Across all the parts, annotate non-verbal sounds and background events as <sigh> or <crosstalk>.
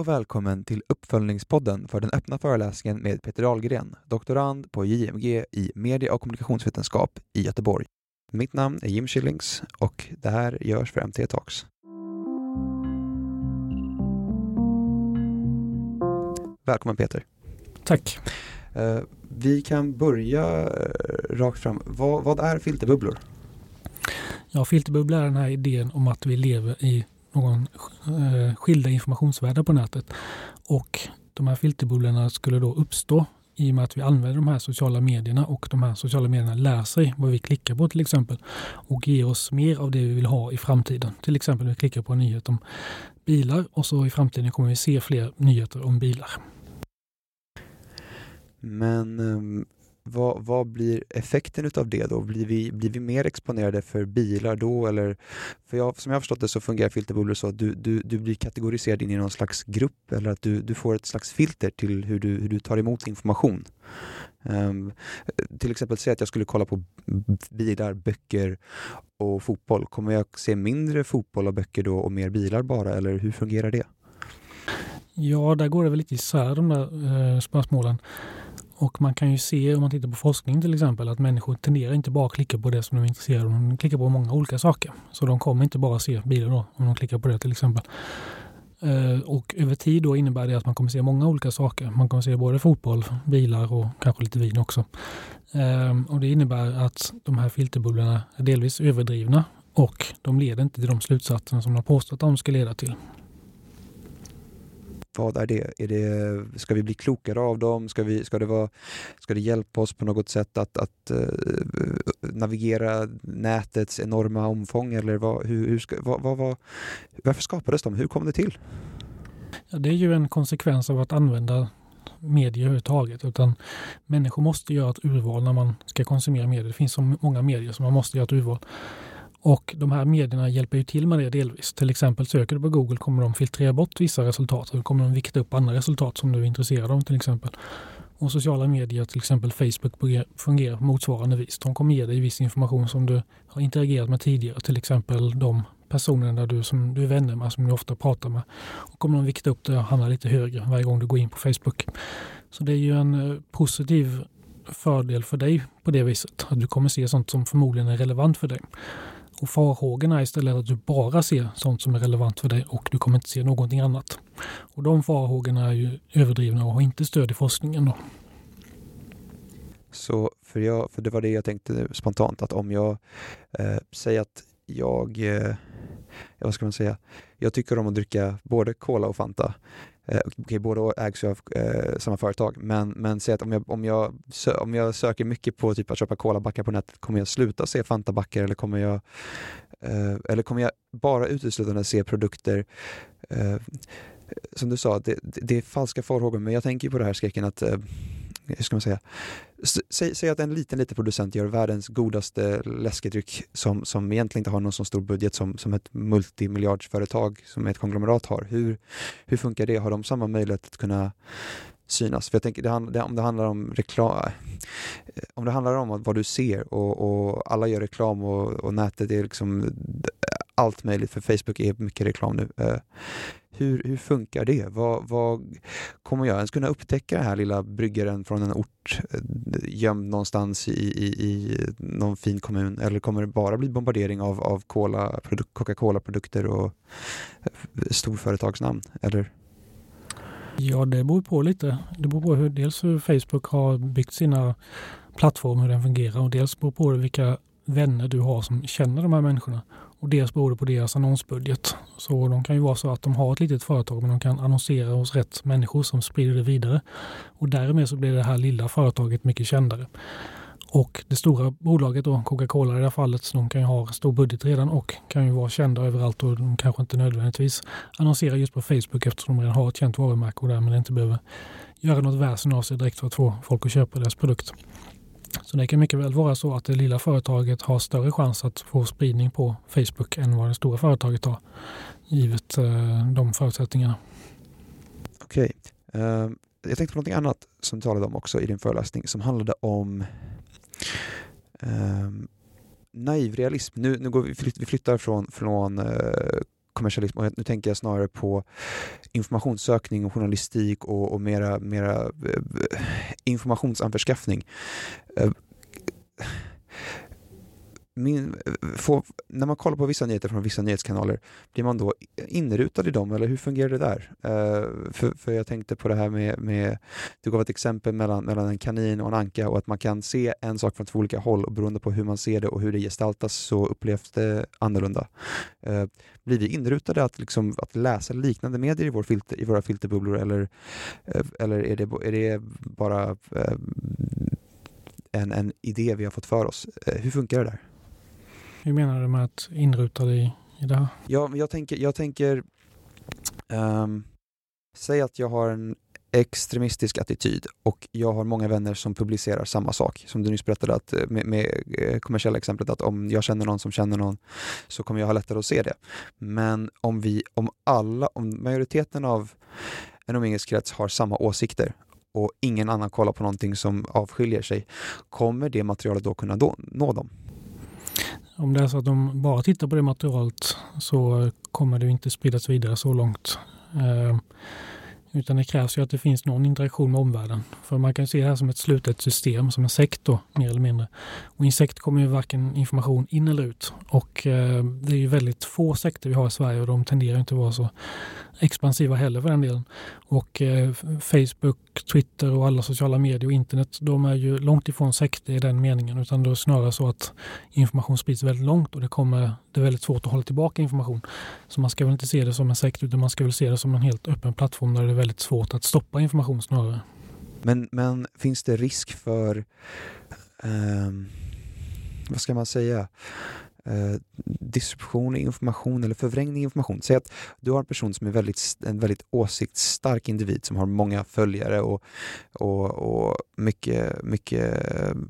och välkommen till uppföljningspodden för den öppna föreläsningen med Peter Dahlgren, doktorand på JMG i media och kommunikationsvetenskap i Göteborg. Mitt namn är Jim Schillings och det här görs för MT Talks. Välkommen Peter. Tack. Uh, vi kan börja uh, rakt fram. Vad, vad är filterbubblor? Ja, filterbubblor är den här idén om att vi lever i någon eh, skilda informationsvärden på nätet. Och de här filterbubblorna skulle då uppstå i och med att vi använder de här sociala medierna och de här sociala medierna lär sig vad vi klickar på till exempel och ger oss mer av det vi vill ha i framtiden. Till exempel vi klickar på en nyhet om bilar och så i framtiden kommer vi se fler nyheter om bilar. Men um, vad, vad blir effekten utav det då? Blir vi, blir vi mer exponerade för bilar då? Eller, för jag, som jag har förstått det så fungerar filterbubblor så att du, du, du blir kategoriserad in i någon slags grupp eller att du, du får ett slags filter till hur du, hur du tar emot information. Um, till exempel säg att jag skulle kolla på bilar, böcker och fotboll. Kommer jag se mindre fotboll och böcker då och mer bilar bara eller hur fungerar det? Ja, där går det väl lite isär de där eh, spörsmålen. Och man kan ju se om man tittar på forskning till exempel att människor tenderar inte bara att klicka på det som de är intresserade av. De klickar på många olika saker. Så de kommer inte bara se bilar då om de klickar på det till exempel. Eh, och över tid då innebär det att man kommer se många olika saker. Man kommer se både fotboll, bilar och kanske lite vin också. Eh, och det innebär att de här filterbubblorna är delvis överdrivna och de leder inte till de slutsatser som de påstått att de ska leda till vad är det? Är det ska vi bli klokare av dem? Ska, vi, ska, det, vara, ska det hjälpa oss på något sätt att, att uh, navigera nätets enorma omfång? Eller vad, hur, hur ska, vad, vad, vad, varför skapades de? Hur kom det till? Ja, det är ju en konsekvens av att använda medier överhuvudtaget. Utan människor måste göra ett urval när man ska konsumera medier. Det finns så många medier som man måste göra ett urval. Och de här medierna hjälper ju till med det delvis. Till exempel söker du på Google kommer de filtrera bort vissa resultat. Då kommer de vikta upp andra resultat som du är intresserad av till exempel. Och sociala medier, till exempel Facebook, fungerar på motsvarande vis. De kommer ge dig viss information som du har interagerat med tidigare. Till exempel de personerna du, som du är vänner med, som du ofta pratar med. Och kommer de vikta upp det och hamna lite högre varje gång du går in på Facebook. Så det är ju en eh, positiv fördel för dig på det viset. Att du kommer se sånt som förmodligen är relevant för dig. Och farhågorna är istället att du bara ser sånt som är relevant för dig och du kommer inte se någonting annat. Och de farhågorna är ju överdrivna och har inte stöd i forskningen. Då. Så för, jag, för det var det jag tänkte spontant, att om jag eh, säger att jag, eh, vad ska man säga, jag tycker om att dricka både Cola och Fanta Eh, okay, båda ägs ju av eh, samma företag, men, men säg att om jag, om, jag, om jag söker mycket på typ att köpa kolabackar på nätet, kommer jag sluta se Fantabackar eller kommer jag, eh, eller kommer jag bara uteslutande se produkter eh, som du sa, det, det, är falska farhågor, men jag tänker på det här skräcken att eh, hur ska man säga, säg, säg, att en liten, liten producent gör världens godaste läskedryck som, som egentligen inte har någon så stor budget som, som ett multimiljardsföretag som ett konglomerat har. Hur, hur funkar det? Har de samma möjlighet att kunna synas? För jag tänker, det, det, om det handlar om reklam, eh, om det handlar om vad du ser och, och alla gör reklam och, och nätet är liksom allt möjligt, för Facebook är mycket reklam nu. Eh, hur, hur funkar det? Vad, vad, kommer jag ens kunna upptäcka den här lilla bryggaren från en ort eh, gömd någonstans i, i, i någon fin kommun? Eller kommer det bara bli bombardering av, av Coca-Cola-produkter och eh, storföretagsnamn? Eller? Ja, det beror på lite. Det beror på hur, dels hur Facebook har byggt sina plattformar, hur den fungerar och dels beror på vilka vänner du har som känner de här människorna. Och dels beror det på deras annonsbudget. Så de kan ju vara så att de har ett litet företag men de kan annonsera hos rätt människor som sprider det vidare. Och därmed så blir det här lilla företaget mycket kändare. Och det stora bolaget då, Coca-Cola i det här fallet, de kan ju ha stor budget redan och kan ju vara kända överallt och de kanske inte nödvändigtvis annonserar just på Facebook eftersom de redan har ett känt varumärke och därmed inte behöver göra något väsen av sig direkt för att få folk att köpa deras produkt. Så det kan mycket väl vara så att det lilla företaget har större chans att få spridning på Facebook än vad det stora företaget har, givet eh, de förutsättningarna. Okej. Okay. Uh, jag tänkte på någonting annat som du talade om också i din föreläsning som handlade om uh, naiv realism. Nu, nu går vi, vi flyttar från, från uh, kommersialism. Och nu tänker jag snarare på informationssökning och journalistik och, och mera, mera eh, informationsanförskaffning. Eh, min, få, när man kollar på vissa nyheter från vissa nyhetskanaler, blir man då inrutad i dem eller hur fungerar det där? Uh, för, för jag tänkte på det här med, med, du gav ett exempel mellan, mellan en kanin och en anka och att man kan se en sak från två olika håll och beroende på hur man ser det och hur det gestaltas så upplevs det annorlunda. Uh, blir vi inrutade att, liksom, att läsa liknande medier i, vår filter, i våra filterbubblor eller, uh, eller är, det, är det bara en, en idé vi har fått för oss? hur funkar det där? Hur menar du med att inruta dig i det här? Ja, jag tänker, jag tänker um, säg att jag har en extremistisk attityd och jag har många vänner som publicerar samma sak. Som du nyss berättade att, eh, med, med eh, kommersiella exemplet att om jag känner någon som känner någon så kommer jag ha lättare att se det. Men om vi, om alla, om majoriteten av en umgängeskrets har samma åsikter och ingen annan kollar på någonting som avskiljer sig, kommer det materialet då kunna då, nå dem? Om det är så att de bara tittar på det materialet så kommer det inte spridas vidare så långt. Eh, utan det krävs ju att det finns någon interaktion med omvärlden. För man kan se det här som ett slutet system, som en sekt då, mer eller mindre. Och i en sekt kommer ju varken information in eller ut. Och eh, det är ju väldigt få sekter vi har i Sverige och de tenderar inte att vara så expansiva heller för den delen. Och eh, Facebook, Twitter och alla sociala medier och internet, de är ju långt ifrån sekter i den meningen. Utan det är snarare så att information sprids väldigt långt och det, kommer, det är väldigt svårt att hålla tillbaka information. Så man ska väl inte se det som en sekt utan man ska väl se det som en helt öppen plattform där det är väldigt svårt att stoppa information snarare. Men, men finns det risk för, eh, vad ska man säga, eh, disruption i information eller förvrängning i information. Säg att du har en person som är väldigt, en väldigt åsiktsstark individ som har många följare och, och, och mycket, mycket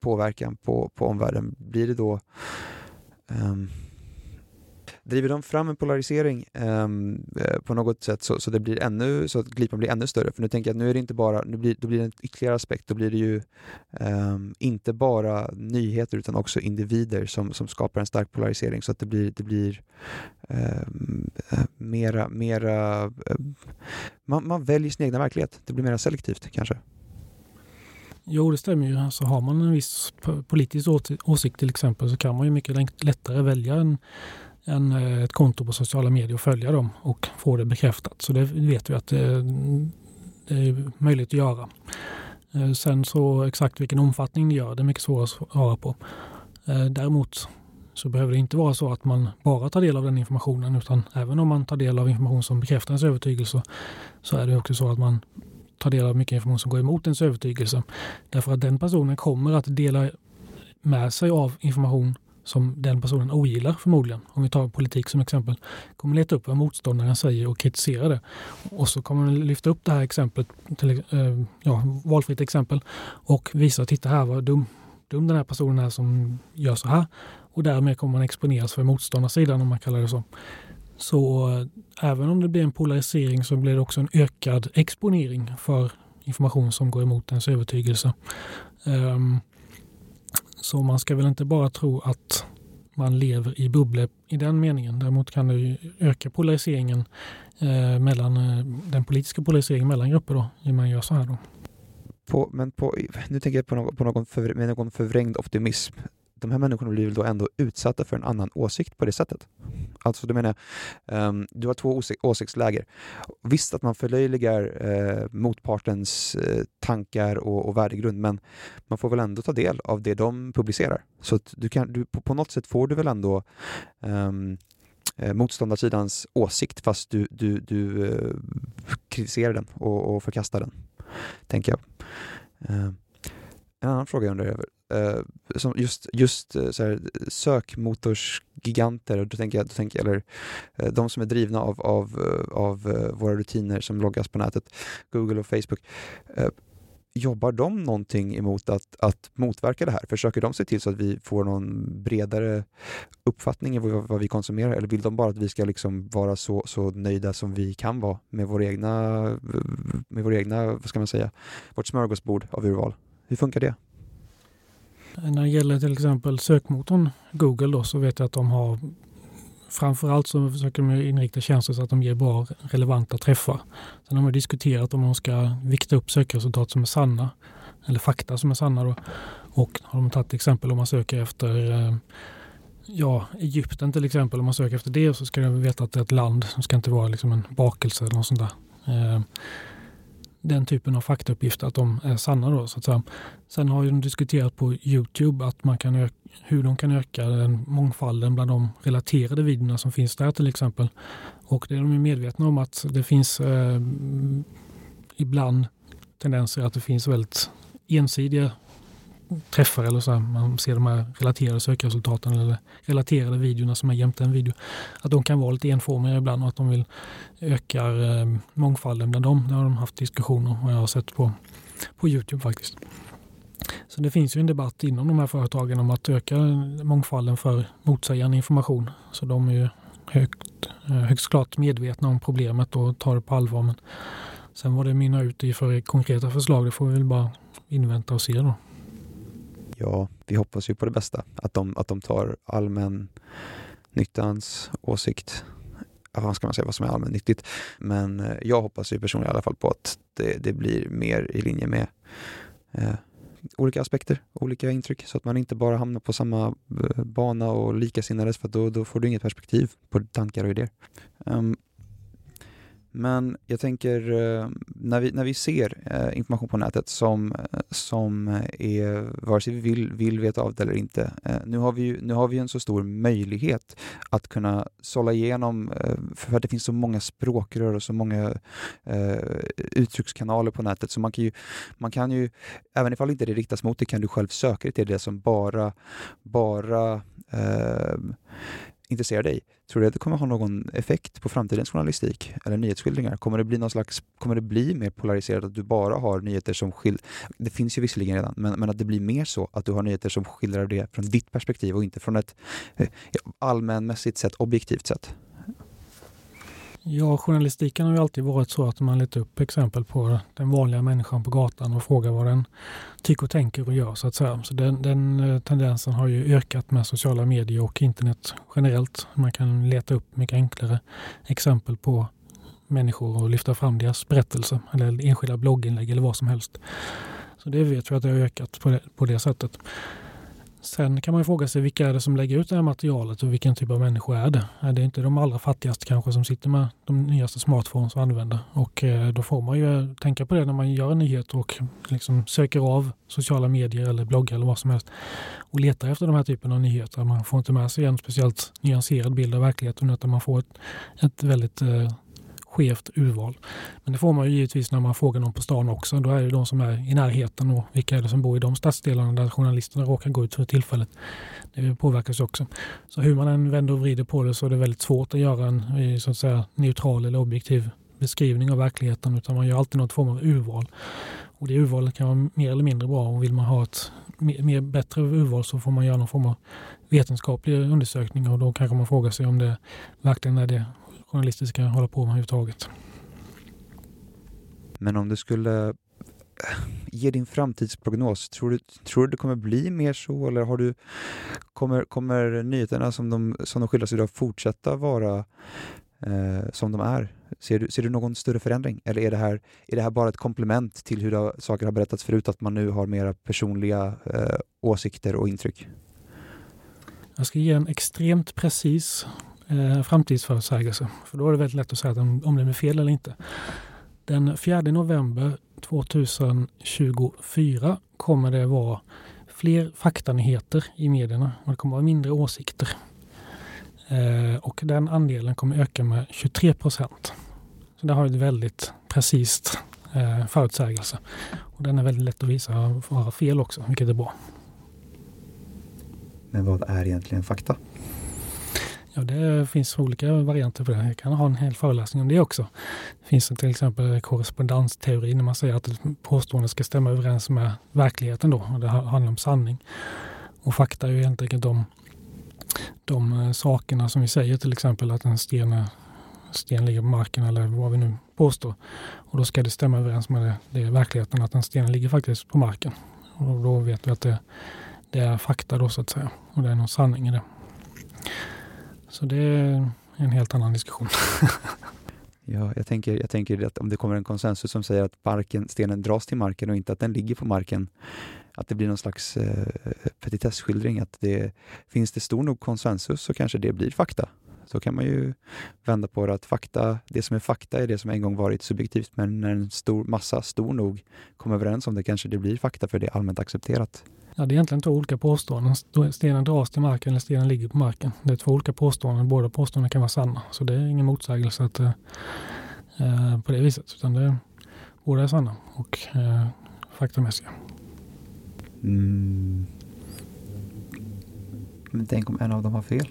påverkan på, på omvärlden. Blir det då um, driver de fram en polarisering ehm, eh, på något sätt så, så, det blir ännu, så att glipan blir ännu större. För nu tänker jag att nu är det inte bara, nu blir, då blir det en ytterligare aspekt, då blir det ju eh, inte bara nyheter utan också individer som, som skapar en stark polarisering så att det blir, det blir ehm, eh, mera, mera eh, man, man väljer sin egna verklighet. Det blir mer selektivt kanske. Jo, det stämmer ju. Alltså, har man en viss politisk åsikt till exempel så kan man ju mycket lättare välja en, en, eh, ett konto på sociala medier och följa dem och få det bekräftat. Så det vet vi att det, det är möjligt att göra. Eh, sen så exakt vilken omfattning det gör, det är mycket svårare att svara på. Däremot så behöver det inte vara så att man bara tar del av den informationen utan även om man tar del av information som bekräftar ens övertygelse så är det också så att man tar del av mycket information som går emot ens övertygelse. Därför att den personen kommer att dela med sig av information som den personen ogillar förmodligen. Om vi tar politik som exempel. Kommer leta upp vad motståndaren säger och kritisera det. Och så kommer den lyfta upp det här exemplet, till, eh, ja, valfritt exempel och visa, titta här vad dum, dum den här personen är som gör så här. Och därmed kommer man exponeras för motståndarsidan om man kallar det så. Så eh, även om det blir en polarisering så blir det också en ökad exponering för information som går emot ens övertygelse. Um, så man ska väl inte bara tro att man lever i bubblor i den meningen. Däremot kan det ju öka polariseringen eh, mellan eh, den politiska polariseringen mellan grupper då, när man gör så här då. På, men på, nu tänker jag på någon, på någon, för, med någon förvrängd optimism de här människorna blir väl då ändå utsatta för en annan åsikt på det sättet. Alltså, du menar, um, du har två åsik åsiktsläger. Visst att man förlöjligar uh, motpartens uh, tankar och, och värdegrund, men man får väl ändå ta del av det de publicerar. Så att du kan, du, på, på något sätt får du väl ändå um, motståndarsidans åsikt fast du, du, du kritiserar den och, och förkastar den, tänker jag. Ehm, en annan fråga jag undrar över Eh, som just, just eh, så här, sökmotorsgiganter, då tänker jag, då tänker jag, eller eh, de som är drivna av, av, av våra rutiner som loggas på nätet, Google och Facebook. Jobbar de någonting emot att, att motverka det här? Försöker de se till så att vi får någon bredare uppfattning i vad, vad vi konsumerar eller vill de bara att vi ska liksom vara så, så nöjda som vi kan vara med vår egna, med vår egna, vad ska man säga, vårt smörgåsbord av urval? Hur funkar det? När det gäller till exempel sökmotorn Google då, så vet jag att de har framförallt så försöker de inrikta tjänster så att de ger bra relevanta träffar. Sen har man diskuterat om man ska vikta upp sökresultat som är sanna eller fakta som är sanna. Då. Och har de tagit exempel om man söker efter eh, ja, Egypten till exempel, om man söker efter det så ska de veta att det är ett land. Det ska inte vara liksom en bakelse eller något sånt där. Eh, den typen av faktauppgifter, att de är sanna. Då, så att säga. Sen har de diskuterat på Youtube att man kan öka, hur de kan öka den mångfalden bland de relaterade videorna som finns där till exempel. Och det är de medvetna om att det finns eh, ibland tendenser att det finns väldigt ensidiga träffar eller så här, man ser de här relaterade sökresultaten eller relaterade videorna som är jämte en video. Att de kan vara lite enformiga ibland och att de vill öka eh, mångfalden bland dem. Det har de haft diskussioner och jag har sett på, på Youtube faktiskt. Så det finns ju en debatt inom de här företagen om att öka mångfalden för motsägande information. Så de är ju högt, eh, högst klart medvetna om problemet och tar det på allvar. Men sen vad det mynnar ut i för konkreta förslag, det får vi väl bara invänta och se då ja, vi hoppas ju på det bästa. Att de, att de tar allmän nyttans åsikt. Ja, ska man säga vad som är allmännyttigt. Men eh, jag hoppas ju personligen i alla fall på att det, det blir mer i linje med eh, olika aspekter, olika intryck så att man inte bara hamnar på samma eh, bana och likasinnades för då, då får du inget perspektiv på tankar och idéer. Um, men jag tänker eh, när vi, när vi ser eh, information på nätet som, eh, som är, vare sig vi vill, vill veta av det eller inte. Nu har, vi nu har vi en så stor möjlighet att kunna sålla igenom, för att det finns så många språkrör och så många uttryckskanaler på nätet. Så man kan ju, man kan ju även ifall inte det riktas mot dig, kan du själv söka dig till det som bara, bara eh, intresserar dig, tror du att det kommer ha någon effekt på framtidens journalistik eller nyhetsskildringar? Kommer det bli någon slags, kommer det bli mer polariserat att du bara har nyheter som skildrar, det finns ju visserligen redan, men, men att det blir mer så att du har nyheter som skildrar det från ditt perspektiv och inte från ett eh, allmänmässigt sett, objektivt sätt? Ja, journalistiken har ju alltid varit så att man letar upp exempel på den vanliga människan på gatan och frågar vad den tycker och tänker och gör så att säga. Så den, den eh, tendensen har ju ökat med sociala medier och internet generellt. Man kan leta upp mycket enklare exempel på människor och lyfta fram deras berättelser eller enskilda blogginlägg eller vad som helst. Så det vet vi att det har ökat på det, på det sättet. Sen kan man ju fråga sig vilka är det som lägger ut det här materialet och vilken typ av människor är det? Är det inte de allra fattigaste kanske som sitter med de nyaste smartphones och använder? Och då får man ju eh, tänka på det när man gör en nyhet och liksom söker av sociala medier eller bloggar eller vad som helst och letar efter de här typen av nyheter. Man får inte med sig en speciellt nyanserad bild av verkligheten utan man får ett, ett väldigt eh, skevt urval. Men det får man ju givetvis när man frågar någon på stan också. Då är det de som är i närheten och vilka är det som bor i de stadsdelarna där journalisterna råkar gå ut för tillfället. Det påverkas också. Så hur man än vänder och vrider på det så är det väldigt svårt att göra en eh, så att säga, neutral eller objektiv beskrivning av verkligheten utan man gör alltid något form av urval. Och det urvalet kan vara mer eller mindre bra och vill man ha ett mer, bättre urval så får man göra någon form av vetenskaplig undersökning och då kanske man frågar sig om det verkligen är det journalister ska hålla på med överhuvudtaget. Men om du skulle eh, ge din framtidsprognos, tror du, tror du det kommer bli mer så eller har du, kommer, kommer nyheterna som de, som de skildras idag fortsätta vara eh, som de är? Ser du, ser du någon större förändring eller är det här, är det här bara ett komplement till hur det, saker har berättats förut, att man nu har mera personliga eh, åsikter och intryck? Jag ska ge en extremt precis eh, framtidsförutsägelse. För då är det väldigt lätt att säga att om, om det är fel eller inte. Den 4 november 2024 kommer det vara fler faktanyheter i medierna och det kommer vara mindre åsikter. Eh, och den andelen kommer öka med 23 procent. Så det har ett väldigt precist eh, förutsägelse. Och den är väldigt lätt att visa vara fel också, vilket är bra. Men vad är egentligen fakta? Ja, det finns olika varianter på det. Jag kan ha en hel föreläsning om det också. Det finns till exempel korrespondensteori när man säger att ett påstående ska stämma överens med verkligheten då. Och det handlar om sanning. Och fakta är ju helt enkelt de, de eh, sakerna som vi säger, till exempel att en sten, sten ligger på marken eller vad vi nu påstår. Och då ska det stämma överens med det, det verkligheten att en sten ligger faktiskt på marken. Och då vet vi att det, det är fakta då så att säga. Och det är någon sanning i det. Så det är en helt annan diskussion. <laughs> Ja, jag tänker, jag tänker att om det kommer en konsensus som säger att marken, stenen dras till marken och inte att den ligger på marken, att det blir någon slags eh, petitessskildring, att det, finns det stor nog konsensus så kanske det blir fakta. Så kan man ju vända på det att fakta, det som är fakta är det som en gång varit subjektivt, men när en stor massa, stor nog, kommer överens om det kanske det blir fakta för det är allmänt accepterat. Ja, det är egentligen två olika påståenden. Stenen dras till marken eller stenen ligger på marken. Det är två olika påståenden. Båda påståenden kan vara sanna. Så det är ingen motsägelse att, eh, på det viset. Utan det, båda är sanna och eh, faktamässiga. Mm. Men tänk om en av dem har fel? <laughs>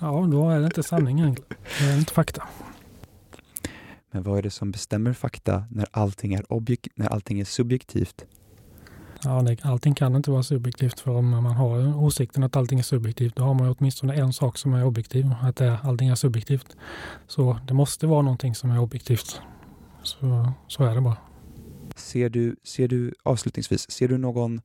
ja, då är det inte sanning egentligen. Det är inte fakta. Men vad är det som bestämmer fakta när allting är, objek när allting är subjektivt? Ja, det, allting kan inte vara subjektivt för om man har åsikten att allting är subjektivt då har man åtminstone en sak som är objektiv, att det, allting är subjektivt. Så det måste vara någonting som är objektivt. Så, så är det bara. Ser du, ser du avslutningsvis, ser du någon,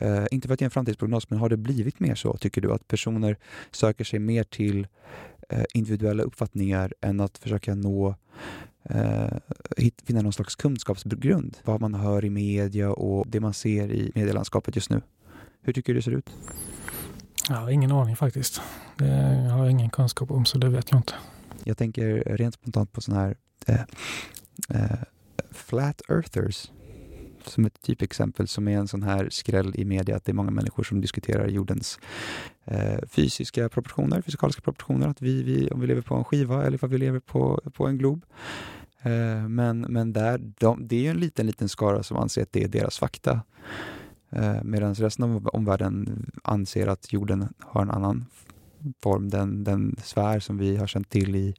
eh, inte för att ge en framtidsprognos, men har det blivit mer så, tycker du, att personer söker sig mer till individuella uppfattningar än att försöka nå eh, finna någon slags kunskapsgrund. Vad man hör i media och det man ser i medielandskapet just nu. Hur tycker du det ser ut? Jag har ingen aning faktiskt. Det jag har ingen kunskap om så det vet jag inte. Jag tänker rent spontant på sådana här eh, eh, flat earthers som ett typexempel som är en sån här skräll i media att det är många människor som diskuterar jordens eh, fysiska proportioner, fysikaliska proportioner, att vi, vi, om vi lever på en skiva eller om vi lever på, på en glob. Eh, men, men där, de, det är ju en liten, liten skara som anser att det är deras fakta. Eh, Medan resten av omvärlden anser att jorden har en annan form, den, den sfär som vi har känt till i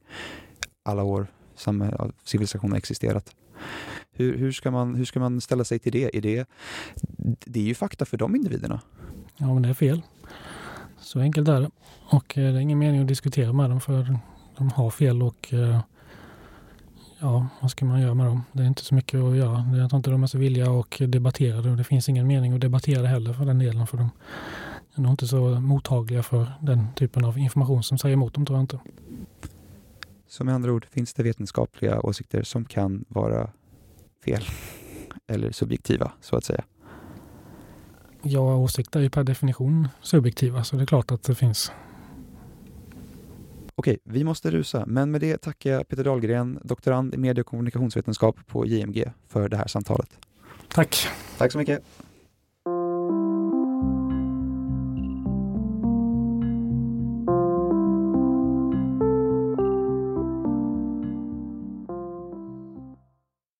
alla år som eh, civilisationen har existerat. Hur, hur, ska man, hur ska man ställa sig till det? Är det? Det är ju fakta för de individerna. Ja, men det är fel. Så enkelt är det. Och eh, det är ingen mening att diskutera med dem för de har fel och eh, ja, vad ska man göra med dem? Det är inte så mycket att göra. Jag tror inte de är så villiga och debattera det och det finns ingen mening att debattera det heller för den delen för de är nog inte så mottagliga för den typen av information som säger emot dem tror jag inte. Så med andra ord finns det vetenskapliga åsikter som kan vara fel eller subjektiva så att säga. Ja, åsikter är ju per definition subjektiva så det är klart att det finns. Okej, vi måste rusa, men med det tackar jag Peter Dahlgren, doktorand i medie och kommunikationsvetenskap på JMG för det här samtalet. Tack. Tack så mycket.